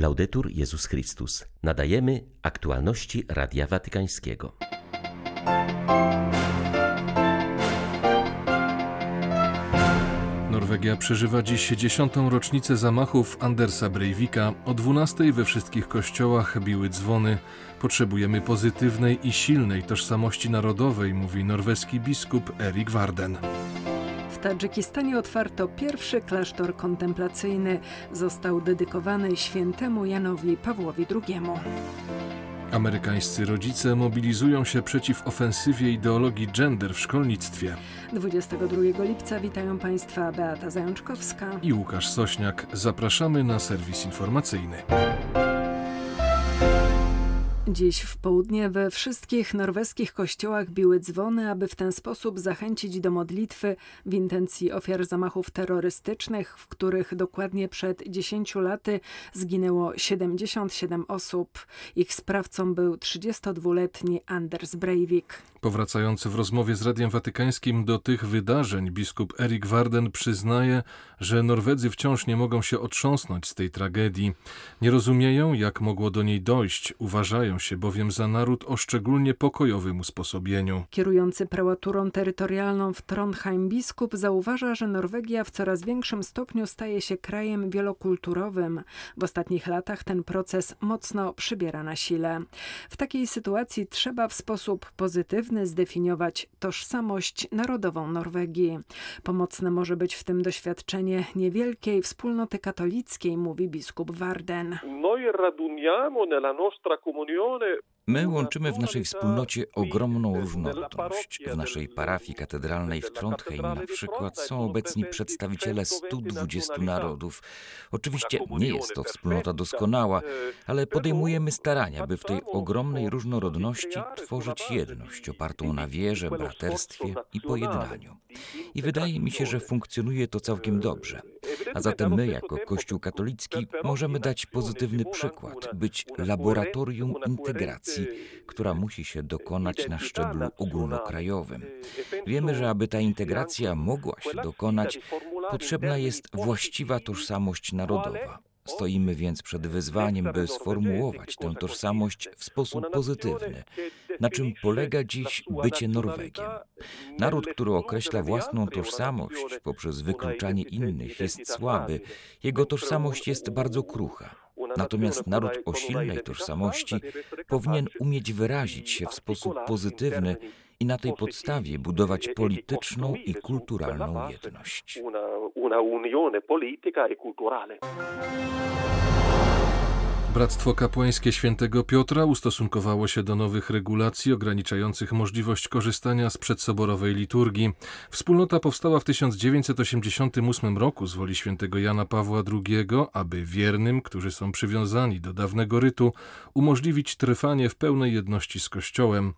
Laudetur Jezus Chrystus. Nadajemy aktualności Radia Watykańskiego. Norwegia przeżywa dziś dziesiątą rocznicę zamachów Andersa Breivika. O 12 we wszystkich kościołach biły dzwony. Potrzebujemy pozytywnej i silnej tożsamości narodowej, mówi norweski biskup Erik Warden. Tadżykistanie otwarto pierwszy klasztor kontemplacyjny. Został dedykowany świętemu Janowi Pawłowi II. Amerykańscy rodzice mobilizują się przeciw ofensywie ideologii gender w szkolnictwie. 22 lipca witają Państwa Beata Zajączkowska i Łukasz Sośniak. Zapraszamy na serwis informacyjny. Dziś w południe we wszystkich norweskich kościołach biły dzwony, aby w ten sposób zachęcić do modlitwy w intencji ofiar zamachów terrorystycznych, w których dokładnie przed 10 laty zginęło 77 osób. Ich sprawcą był 32-letni Anders Breivik. Powracający w rozmowie z Radiem Watykańskim do tych wydarzeń, biskup Erik Warden przyznaje, że Norwedzy wciąż nie mogą się otrząsnąć z tej tragedii. Nie rozumieją, jak mogło do niej dojść, uważają się bowiem za naród o szczególnie pokojowym usposobieniu. Kierujący prałaturą terytorialną w Trondheim biskup zauważa, że Norwegia w coraz większym stopniu staje się krajem wielokulturowym. W ostatnich latach ten proces mocno przybiera na sile. W takiej sytuacji trzeba w sposób pozytywny zdefiniować tożsamość narodową Norwegii. Pomocne może być w tym doświadczenie niewielkiej wspólnoty katolickiej, mówi biskup Warden. Unione My łączymy w naszej wspólnocie ogromną różnorodność. W naszej parafii katedralnej w Trondheim na przykład są obecni przedstawiciele 120 narodów. Oczywiście nie jest to wspólnota doskonała, ale podejmujemy starania, by w tej ogromnej różnorodności tworzyć jedność opartą na wierze, braterstwie i pojednaniu. I wydaje mi się, że funkcjonuje to całkiem dobrze. A zatem my, jako Kościół katolicki, możemy dać pozytywny przykład, być laboratorium integracji, która musi się dokonać na szczeblu ogólnokrajowym. Wiemy, że aby ta integracja mogła się dokonać, potrzebna jest właściwa tożsamość narodowa. Stoimy więc przed wyzwaniem, by sformułować tę tożsamość w sposób pozytywny, na czym polega dziś bycie Norwegiem. Naród, który określa własną tożsamość poprzez wykluczanie innych, jest słaby, jego tożsamość jest bardzo krucha. Natomiast naród o silnej tożsamości powinien umieć wyrazić się w sposób pozytywny i na tej podstawie budować polityczną i kulturalną jedność. Bractwo Kapłańskie Świętego Piotra ustosunkowało się do nowych regulacji ograniczających możliwość korzystania z przedsoborowej liturgii. Wspólnota powstała w 1988 roku z woli świętego Jana Pawła II, aby wiernym, którzy są przywiązani do dawnego rytu, umożliwić trwanie w pełnej jedności z Kościołem.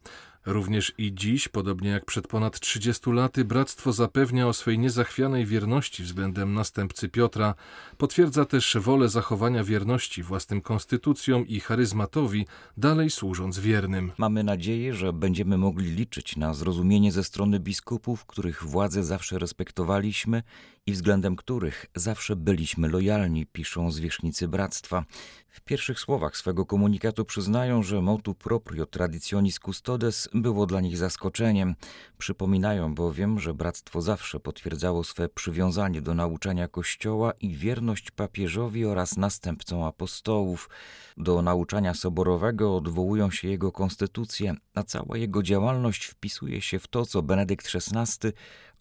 Również i dziś, podobnie jak przed ponad 30 laty, bractwo zapewnia o swej niezachwianej wierności względem następcy Piotra. Potwierdza też wolę zachowania wierności własnym konstytucjom i charyzmatowi, dalej służąc wiernym. Mamy nadzieję, że będziemy mogli liczyć na zrozumienie ze strony biskupów, których władzę zawsze respektowaliśmy i względem których zawsze byliśmy lojalni, piszą zwierzchnicy bractwa. W pierwszych słowach swego komunikatu przyznają, że motu proprio traditionis custodes było dla nich zaskoczeniem. Przypominają bowiem, że bractwo zawsze potwierdzało swe przywiązanie do nauczania Kościoła i wierność papieżowi oraz następcom apostołów. Do nauczania soborowego odwołują się jego konstytucje, a cała jego działalność wpisuje się w to, co Benedykt XVI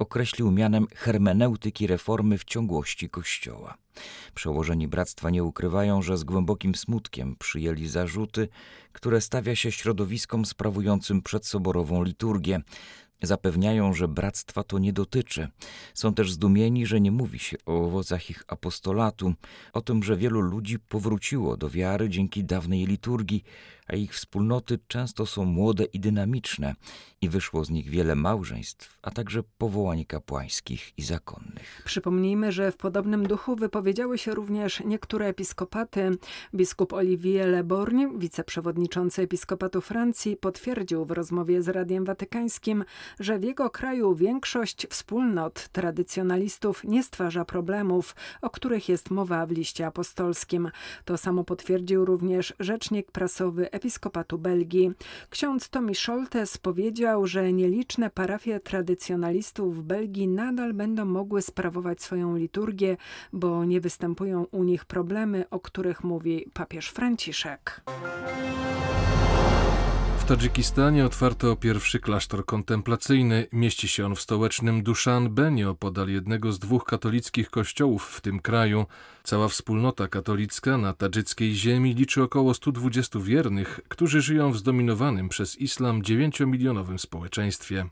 określił mianem hermeneutyki reformy w ciągłości Kościoła. Przełożeni bractwa nie ukrywają, że z głębokim smutkiem przyjęli zarzuty, które stawia się środowiskom sprawującym przedsoborową liturgię. Zapewniają, że bractwa to nie dotyczy. Są też zdumieni, że nie mówi się o owocach ich apostolatu, o tym, że wielu ludzi powróciło do wiary dzięki dawnej liturgii, a ich wspólnoty często są młode i dynamiczne i wyszło z nich wiele małżeństw, a także powołań kapłańskich i zakonnych. Przypomnijmy, że w podobnym duchu wypowiedziały się również niektóre episkopaty. Biskup Olivier Leborgne, wiceprzewodniczący episkopatu Francji, potwierdził w rozmowie z Radiem Watykańskim, że w jego kraju większość wspólnot tradycjonalistów nie stwarza problemów, o których jest mowa w liście apostolskim. To samo potwierdził również rzecznik prasowy Episkopatu Belgii. Ksiądz Tomi Scholtes powiedział, że nieliczne parafie tradycjonalistów w Belgii nadal będą mogły sprawować swoją liturgię, bo nie występują u nich problemy, o których mówi papież Franciszek. Tadżykistanie otwarto pierwszy klasztor kontemplacyjny. Mieści się on w stołecznym Dushanbe, nieopodal jednego z dwóch katolickich kościołów w tym kraju. Cała wspólnota katolicka na tadżyckiej ziemi liczy około 120 wiernych, którzy żyją w zdominowanym przez islam 9-milionowym społeczeństwie.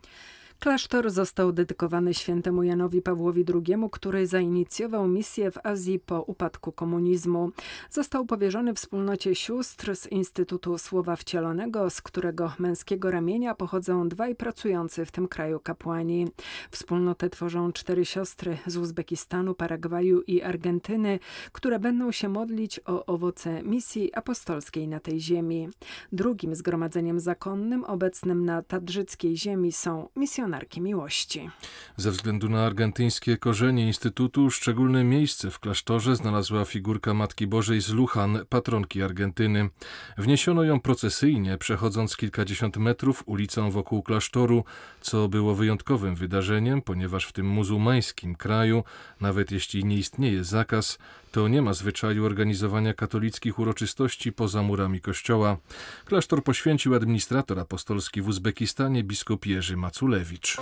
Klasztor został dedykowany świętemu Janowi Pawłowi II, który zainicjował misję w Azji po upadku komunizmu. Został powierzony wspólnocie sióstr z Instytutu Słowa Wcielonego, z którego męskiego ramienia pochodzą dwaj pracujący w tym kraju kapłani. Wspólnotę tworzą cztery siostry z Uzbekistanu, Paragwaju i Argentyny, które będą się modlić o owoce misji apostolskiej na tej ziemi. Drugim zgromadzeniem zakonnym obecnym na tadżyckiej ziemi są misjonarze misjonarki miłości. Ze względu na argentyńskie korzenie Instytutu szczególne miejsce w klasztorze znalazła figurka Matki Bożej z Lujan, patronki Argentyny. Wniesiono ją procesyjnie, przechodząc kilkadziesiąt metrów ulicą wokół klasztoru, co było wyjątkowym wydarzeniem, ponieważ w tym muzułmańskim kraju, nawet jeśli nie istnieje zakaz, to nie ma zwyczaju organizowania katolickich uroczystości poza murami kościoła. Klasztor poświęcił administrator apostolski w Uzbekistanie biskup Jerzy Maculewicz.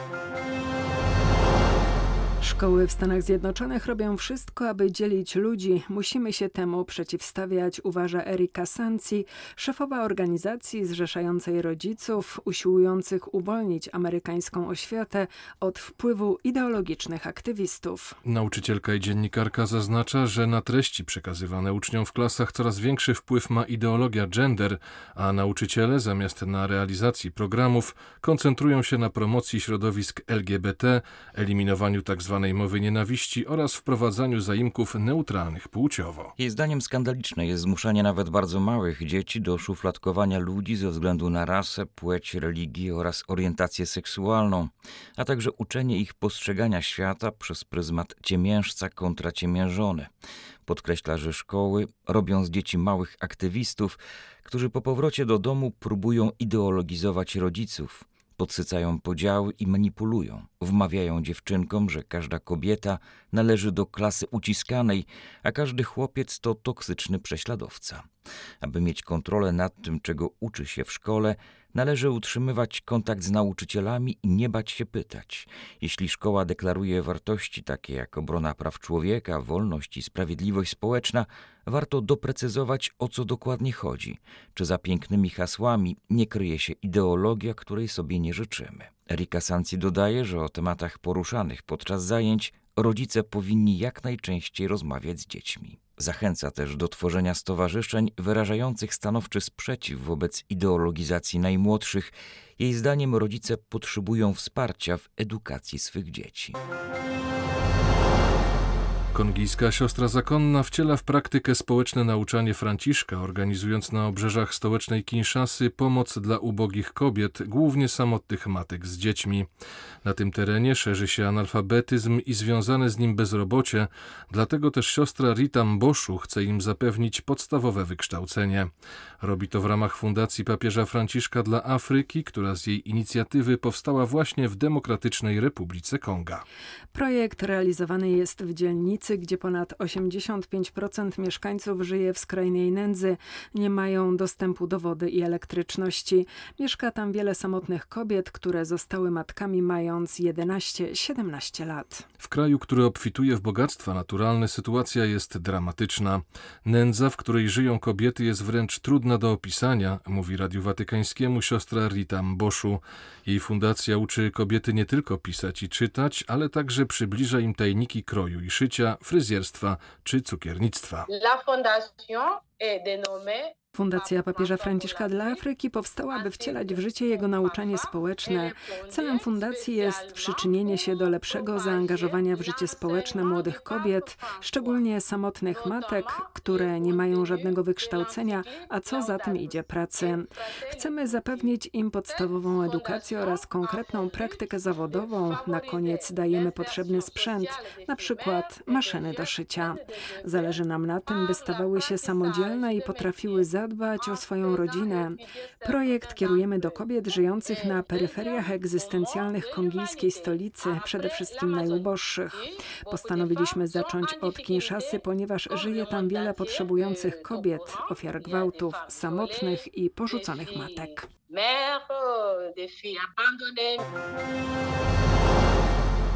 Szkoły w Stanach Zjednoczonych robią wszystko, aby dzielić ludzi. Musimy się temu przeciwstawiać, uważa Erika Sanci, szefowa organizacji zrzeszającej rodziców usiłujących uwolnić amerykańską oświatę od wpływu ideologicznych aktywistów. Nauczycielka i dziennikarka zaznacza, że na treści przekazywane uczniom w klasach coraz większy wpływ ma ideologia gender, a nauczyciele zamiast na realizacji programów koncentrują się na promocji środowisk LGBT, eliminowaniu tzw mowy nienawiści oraz wprowadzaniu zaimków neutralnych płciowo. Jej zdaniem skandaliczne jest zmuszanie nawet bardzo małych dzieci do szufladkowania ludzi ze względu na rasę, płeć, religię oraz orientację seksualną, a także uczenie ich postrzegania świata przez pryzmat ciemiężca kontra ciemiężony. Podkreśla, że szkoły robią z dzieci małych aktywistów, którzy po powrocie do domu próbują ideologizować rodziców podsycają podziały i manipulują. Wmawiają dziewczynkom, że każda kobieta należy do klasy uciskanej, a każdy chłopiec to toksyczny prześladowca. Aby mieć kontrolę nad tym, czego uczy się w szkole, należy utrzymywać kontakt z nauczycielami i nie bać się pytać. Jeśli szkoła deklaruje wartości takie jak obrona praw człowieka, wolność i sprawiedliwość społeczna, warto doprecyzować o co dokładnie chodzi. Czy za pięknymi hasłami nie kryje się ideologia, której sobie nie życzymy. Erika Sanci dodaje, że o tematach poruszanych podczas zajęć rodzice powinni jak najczęściej rozmawiać z dziećmi. Zachęca też do tworzenia stowarzyszeń wyrażających stanowczy sprzeciw wobec ideologizacji najmłodszych. Jej zdaniem rodzice potrzebują wsparcia w edukacji swych dzieci. Kongijska siostra zakonna wciela w praktykę społeczne nauczanie Franciszka, organizując na obrzeżach stołecznej Kinszasy pomoc dla ubogich kobiet, głównie samotnych matek z dziećmi. Na tym terenie szerzy się analfabetyzm i związane z nim bezrobocie, dlatego też siostra Rita Mboszu chce im zapewnić podstawowe wykształcenie. Robi to w ramach Fundacji Papieża Franciszka dla Afryki, która z jej inicjatywy powstała właśnie w Demokratycznej Republice Konga. Projekt realizowany jest w dzielnicy, gdzie ponad 85% mieszkańców żyje w skrajnej nędzy, nie mają dostępu do wody i elektryczności. Mieszka tam wiele samotnych kobiet, które zostały matkami mając 11-17 lat. W kraju, który obfituje w bogactwa naturalne, sytuacja jest dramatyczna. Nędza, w której żyją kobiety, jest wręcz trudna do opisania, mówi Radiu Watykańskiemu siostra Rita Mboszu. Jej fundacja uczy kobiety nie tylko pisać i czytać, ale także przybliża im tajniki kroju i szycia, fryzjerstwa czy cukiernictwa. La fondation est dénommée Fundacja Papieża Franciszka dla Afryki powstała, by wcielać w życie jego nauczanie społeczne. Celem fundacji jest przyczynienie się do lepszego zaangażowania w życie społeczne młodych kobiet, szczególnie samotnych matek, które nie mają żadnego wykształcenia, a co za tym idzie pracy. Chcemy zapewnić im podstawową edukację oraz konkretną praktykę zawodową. Na koniec dajemy potrzebny sprzęt, na przykład maszyny do szycia. Zależy nam na tym, by stawały się samodzielne i potrafiły zadbać o swoją rodzinę. Projekt kierujemy do kobiet żyjących na peryferiach egzystencjalnych kongijskiej stolicy, przede wszystkim najuboższych. Postanowiliśmy zacząć od Kinszasy, ponieważ żyje tam wiele potrzebujących kobiet, ofiar gwałtów, samotnych i porzuconych matek.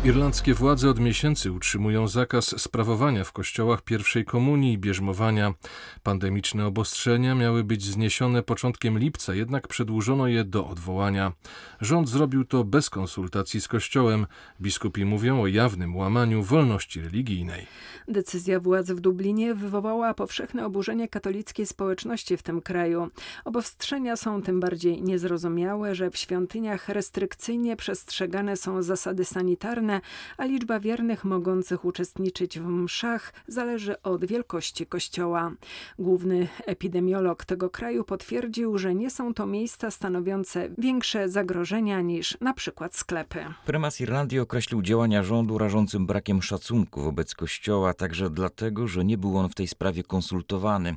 Irlandzkie władze od miesięcy utrzymują zakaz sprawowania w kościołach pierwszej komunii i bierzmowania. Pandemiczne obostrzenia miały być zniesione początkiem lipca, jednak przedłużono je do odwołania. Rząd zrobił to bez konsultacji z kościołem. Biskupi mówią o jawnym łamaniu wolności religijnej. Decyzja władz w Dublinie wywołała powszechne oburzenie katolickiej społeczności w tym kraju. Obostrzenia są tym bardziej niezrozumiałe, że w świątyniach restrykcyjnie przestrzegane są zasady sanitarne, a liczba wiernych mogących uczestniczyć w mszach zależy od wielkości kościoła. Główny epidemiolog tego kraju potwierdził, że nie są to miejsca stanowiące większe zagrożenia niż na przykład sklepy. Prymas Irlandii określił działania rządu rażącym brakiem szacunku wobec kościoła, także dlatego, że nie był on w tej sprawie konsultowany.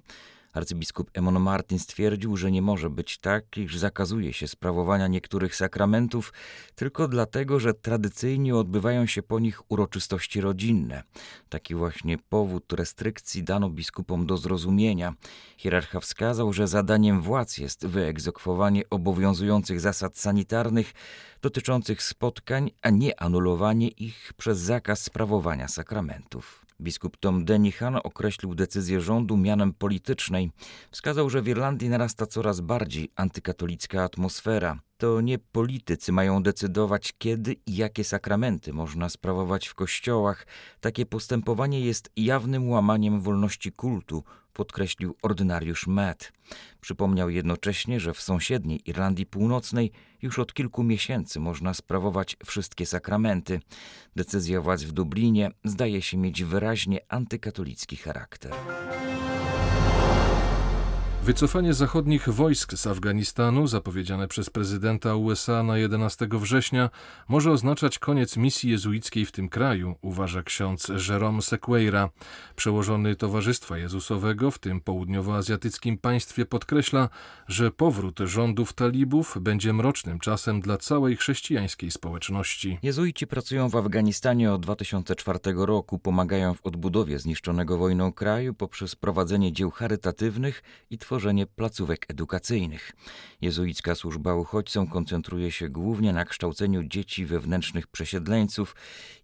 Arcybiskup Emon Martin stwierdził, że nie może być tak, iż zakazuje się sprawowania niektórych sakramentów tylko dlatego, że tradycyjnie odbywają się po nich uroczystości rodzinne. Taki właśnie powód restrykcji dano biskupom do zrozumienia. Hierarcha wskazał, że zadaniem władz jest wyegzekwowanie obowiązujących zasad sanitarnych dotyczących spotkań, a nie anulowanie ich przez zakaz sprawowania sakramentów. Biskup Tom Denihan określił decyzję rządu mianem politycznej. Wskazał, że w Irlandii narasta coraz bardziej antykatolicka atmosfera. To nie politycy mają decydować, kiedy i jakie sakramenty można sprawować w kościołach. Takie postępowanie jest jawnym łamaniem wolności kultu, podkreślił ordynariusz Matt. Przypomniał jednocześnie, że w sąsiedniej Irlandii Północnej już od kilku miesięcy można sprawować wszystkie sakramenty. Decyzja władz w Dublinie zdaje się mieć wyraźnie antykatolicki charakter. Wycofanie zachodnich wojsk z Afganistanu, zapowiedziane przez prezydenta USA na 11 września, może oznaczać koniec misji jezuickiej w tym kraju, uważa ksiądz Jerome Sequeira. Przełożony Towarzystwa Jezusowego w tym południowoazjatyckim państwie podkreśla, że powrót rządów talibów będzie mrocznym czasem dla całej chrześcijańskiej społeczności. Jezuici pracują w Afganistanie od 2004 roku, pomagają w odbudowie zniszczonego wojną kraju poprzez prowadzenie dzieł charytatywnych i tworzenie tworzenie placówek edukacyjnych. Jezuicka służba uchodźcom koncentruje się głównie na kształceniu dzieci wewnętrznych przesiedleńców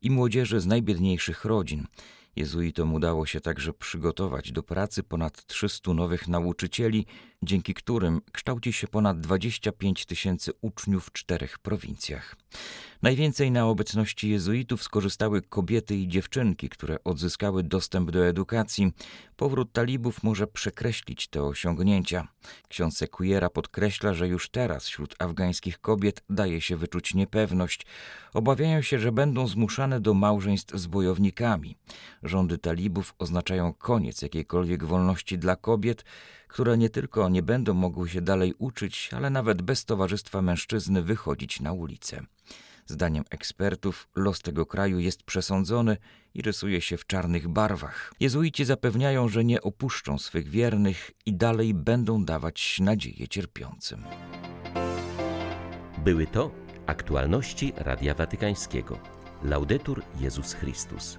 i młodzieży z najbiedniejszych rodzin. Jezuitom udało się także przygotować do pracy ponad 300 nowych nauczycieli, dzięki którym kształci się ponad 25 tysięcy uczniów w czterech prowincjach. Najwięcej na obecności jezuitów skorzystały kobiety i dziewczynki, które odzyskały dostęp do edukacji. Powrót talibów może przekreślić te osiągnięcia. Ksiądz Sequiera podkreśla, że już teraz wśród afgańskich kobiet daje się wyczuć niepewność. Obawiają się, że będą zmuszane do małżeństw z bojownikami. Rządy talibów oznaczają koniec jakiejkolwiek wolności dla kobiet, które nie tylko nie będą mogły się dalej uczyć, ale nawet bez towarzystwa mężczyzny wychodzić na ulicę. Zdaniem ekspertów los tego kraju jest przesądzony i rysuje się w czarnych barwach. Jezuici zapewniają, że nie opuszczą swych wiernych i dalej będą dawać nadzieję cierpiącym. Były to aktualności Radia Watykańskiego. Laudetur Jezus Chrystus.